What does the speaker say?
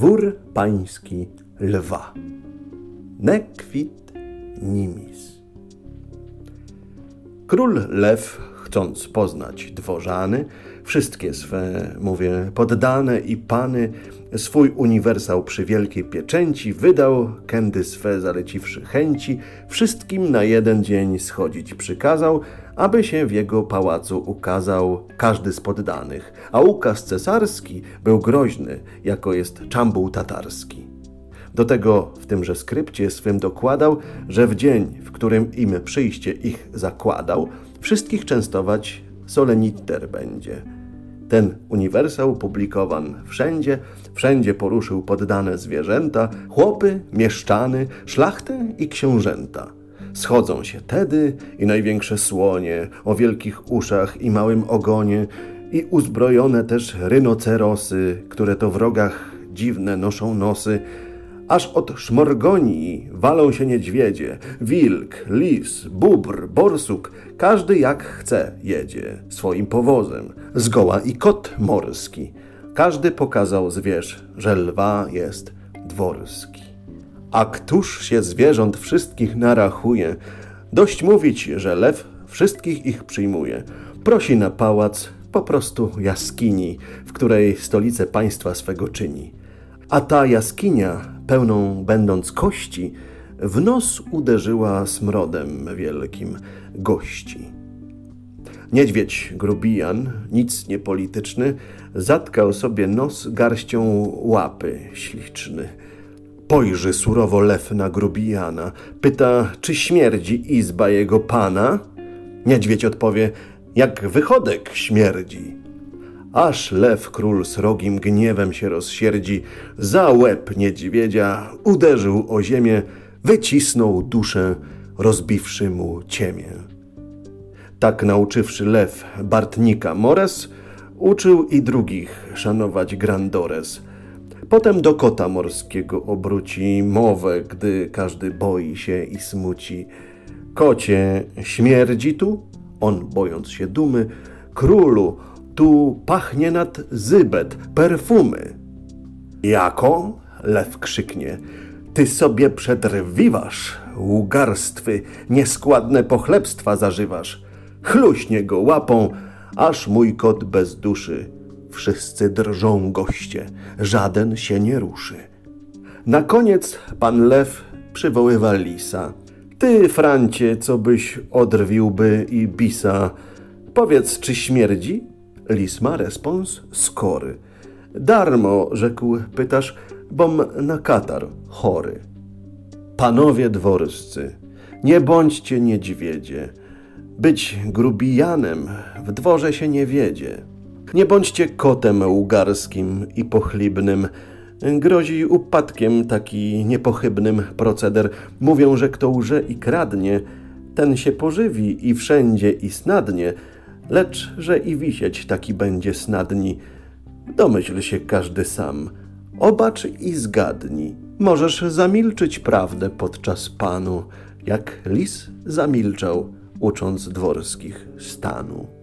Dwór pański lwa. Nequit nimis. Król lew, chcąc poznać dworzany, wszystkie swe, mówię, poddane i pany, swój uniwersał przy wielkiej pieczęci wydał, kędy swe zaleciwszy chęci, wszystkim na jeden dzień schodzić przykazał, aby się w jego pałacu ukazał każdy z poddanych, a ukaz cesarski był groźny, jako jest czambuł tatarski. Do tego w tymże skrypcie swym dokładał, że w dzień, w którym im przyjście ich zakładał, wszystkich częstować soleniter będzie. Ten uniwersał publikowan wszędzie, wszędzie poruszył poddane zwierzęta, chłopy, mieszczany, szlachtę i książęta. Schodzą się tedy i największe słonie o wielkich uszach i małym ogonie i uzbrojone też rynocerosy, które to w rogach dziwne noszą nosy, aż od szmorgonii walą się niedźwiedzie, wilk, lis, bóbr, borsuk, każdy jak chce jedzie swoim powozem, zgoła i kot morski. Każdy pokazał zwierz, że lwa jest dworski. A któż się zwierząt wszystkich narachuje? Dość mówić, że lew wszystkich ich przyjmuje. Prosi na pałac, po prostu jaskini, w której stolicę państwa swego czyni. A ta jaskinia, pełną będąc kości, w nos uderzyła smrodem wielkim gości. Niedźwiedź grubijan, nic niepolityczny, zatkał sobie nos garścią łapy śliczny. Pojrzy surowo lew na grubijana, pyta, czy śmierdzi izba jego pana? Niedźwiedź odpowie, jak wychodek śmierdzi. Aż lew król srogim gniewem się rozsierdzi, za łeb niedźwiedzia uderzył o ziemię, wycisnął duszę, rozbiwszy mu ciemię. Tak nauczywszy lew Bartnika Mores, uczył i drugich szanować Grandores. Potem do kota morskiego obróci mowę, gdy każdy boi się i smuci. Kocie, śmierdzi tu? On, bojąc się dumy, królu, tu pachnie nad zybet, perfumy. Jako? Lew krzyknie. Ty sobie przedrwiwasz, ługarstwy, nieskładne pochlebstwa zażywasz. Chluśnie go łapą, aż mój kot bez duszy. Wszyscy drżą goście, żaden się nie ruszy. Na koniec pan lew przywoływa lisa. Ty, Francie, co byś odrwiłby i bisa, powiedz, czy śmierdzi? Lis ma respons skory. Darmo, rzekł, pytasz, bom na katar chory. Panowie dworscy, nie bądźcie niedźwiedzie. Być grubijanem w dworze się nie wiedzie. Nie bądźcie kotem łgarskim i pochlibnym. Grozi upadkiem taki niepochybnym proceder. Mówią, że kto łże i kradnie, ten się pożywi i wszędzie i snadnie, lecz że i wisieć taki będzie snadni. Domyśl się każdy sam. Obacz i zgadnij. Możesz zamilczyć prawdę podczas panu, jak lis zamilczał, ucząc dworskich stanu.